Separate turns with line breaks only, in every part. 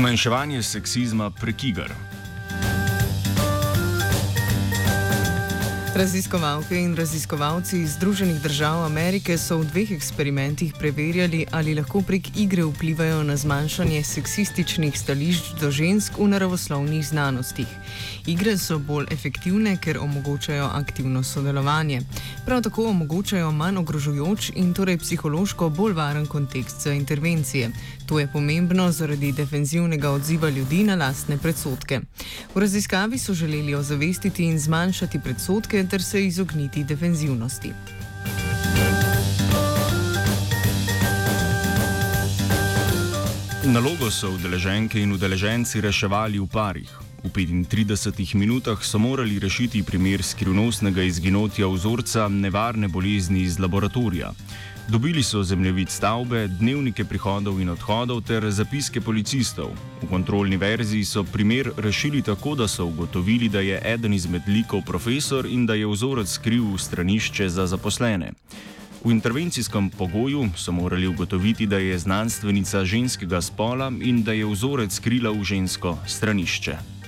Zmanjševanje seksizma prek iger.
Raziskovalke in raziskovalci iz Združenih držav Amerike so v dveh eksperimentih preverjali, ali lahko prek igre vplivajo na zmanjšanje seksističnih stališč do žensk v naravoslovnih znanostih. Igre so bolj efektivne, ker omogočajo aktivno sodelovanje. Prav tako omogočajo manj ogrožujoč in torej psihološko bolj varen kontekst za intervencije. To je pomembno zaradi defenzivnega odziva ljudi na lastne predsotke. V raziskavi so želeli ozavestiti in zmanjšati predsotke ter se izogniti defenzivnosti.
Nalogo so udeleženke in udeleženci reševali v parih. V 35 minutah so morali rešiti primer skrivnostnega izginotja vzorca nevarne bolezni iz laboratorija. Dobili so zemljevid stavbe, dnevnike prihodov in odhodov ter zapiske policistov. V kontrolni verziji so primer rešili tako, da so ugotovili, da je eden izmed likov profesor in da je vzorec skril v stranišče za zaposlene. V intervencijskem pogoju so morali ugotoviti, da je znanstvenica ženskega spola in da je vzorec skrila v žensko stranišče.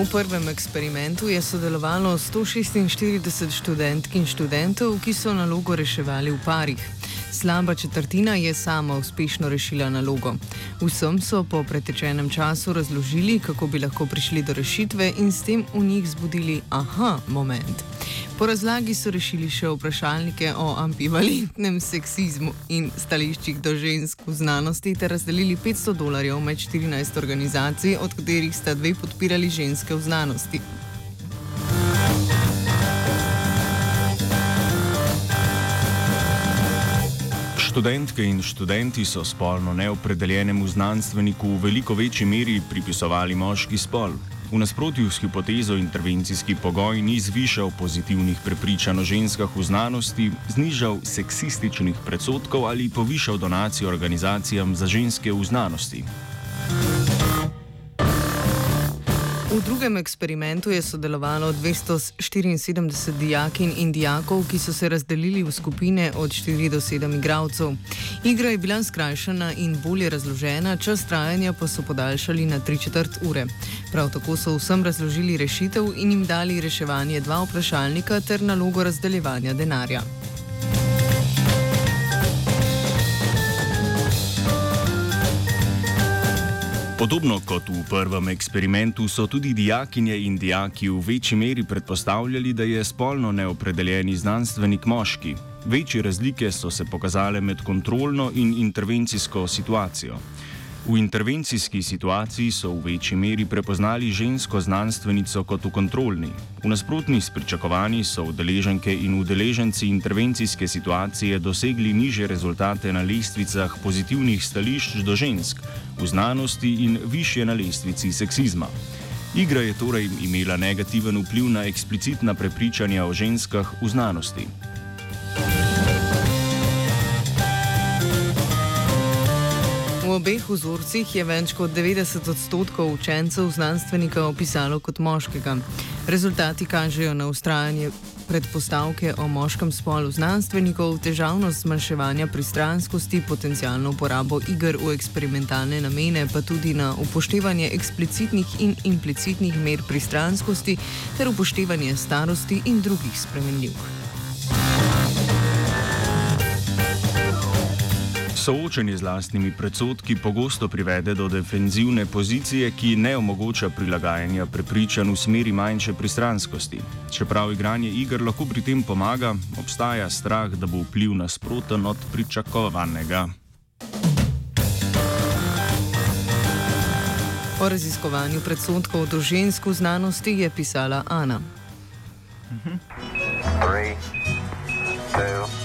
V prvem eksperimentu je sodelovalo 146 študentk in študentov, ki so nalogo reševali v parih. Slaba četrtina je sama uspešno rešila nalogo. Vsem so po pretečenem času razložili, kako bi lahko prišli do rešitve in s tem v njih zbudili aha moment. Po razlagi so rešili še vprašalnike o ambivalentnem seksizmu in stališčih do žensk v znanosti ter razdelili 500 dolarjev med 14 organizacij, od katerih sta dve podpirali ženske v znanosti.
Študentke in študenti so spolno neopredeljenemu znanstveniku v veliko večji meri pripisovali moški spol. V nasprotju s hipotezo intervencijski pogoj ni zvišal pozitivnih prepričanj o ženskah v znanosti, znižal seksističnih predsotkov ali povišal donacijo organizacijam za ženske v znanosti.
V drugem eksperimentu je sodelovalo 274 dijakin in dijakov, ki so se razdelili v skupine od 4 do 7 igralcev. Igra je bila skrajšana in bolje razložena, čas trajanja pa so podaljšali na 3 četrt ure. Prav tako so vsem razložili rešitev in jim dali reševanje dva vprašalnika ter nalogo razdeljevanja denarja.
Podobno kot v prvem eksperimentu so tudi dijakinje in dijaki v večji meri predpostavljali, da je spolno neopredeljeni znanstvenik moški. Večje razlike so se pokazale med kontrolno in intervencijsko situacijo. V intervencijski situaciji so v večji meri prepoznali žensko znanstvenico kot v kontrolni. V nasprotni s pričakovanji so udeleženke in udeleženci intervencijske situacije dosegli niže rezultate na lestvicah pozitivnih stališč do žensk, v znanosti in više na lestvici seksizma. Igra je torej imela negativen vpliv na eksplicitna prepričanja o ženskah v znanosti.
V obeh vzorcih je več kot 90 odstotkov učencev znanstvenika opisalo kot moškega. Rezultati kažejo na ustrajanje predpostavke o moškem spolu znanstvenikov, težavnost zmanjševanja pristranskosti, potencijalno uporabo iger v eksperimentalne namene, pa tudi na upoštevanje eksplicitnih in implicitnih mer pristranskosti ter upoštevanje starosti in drugih spremenljivk.
Soočenje z lastnimi predsodki pogosto privede do defenzivne pozicije, ki ne omogoča prilagajanja prepričanj v smeri manjše pristranskosti. Čeprav igranje iger lahko pri tem pomaga, obstaja strah, da bo vpliv nasproten od pričakovanega.
O raziskovanju predsodkov do žensk v znanosti je pisala Ana. Mhm. Three, two, Three, two,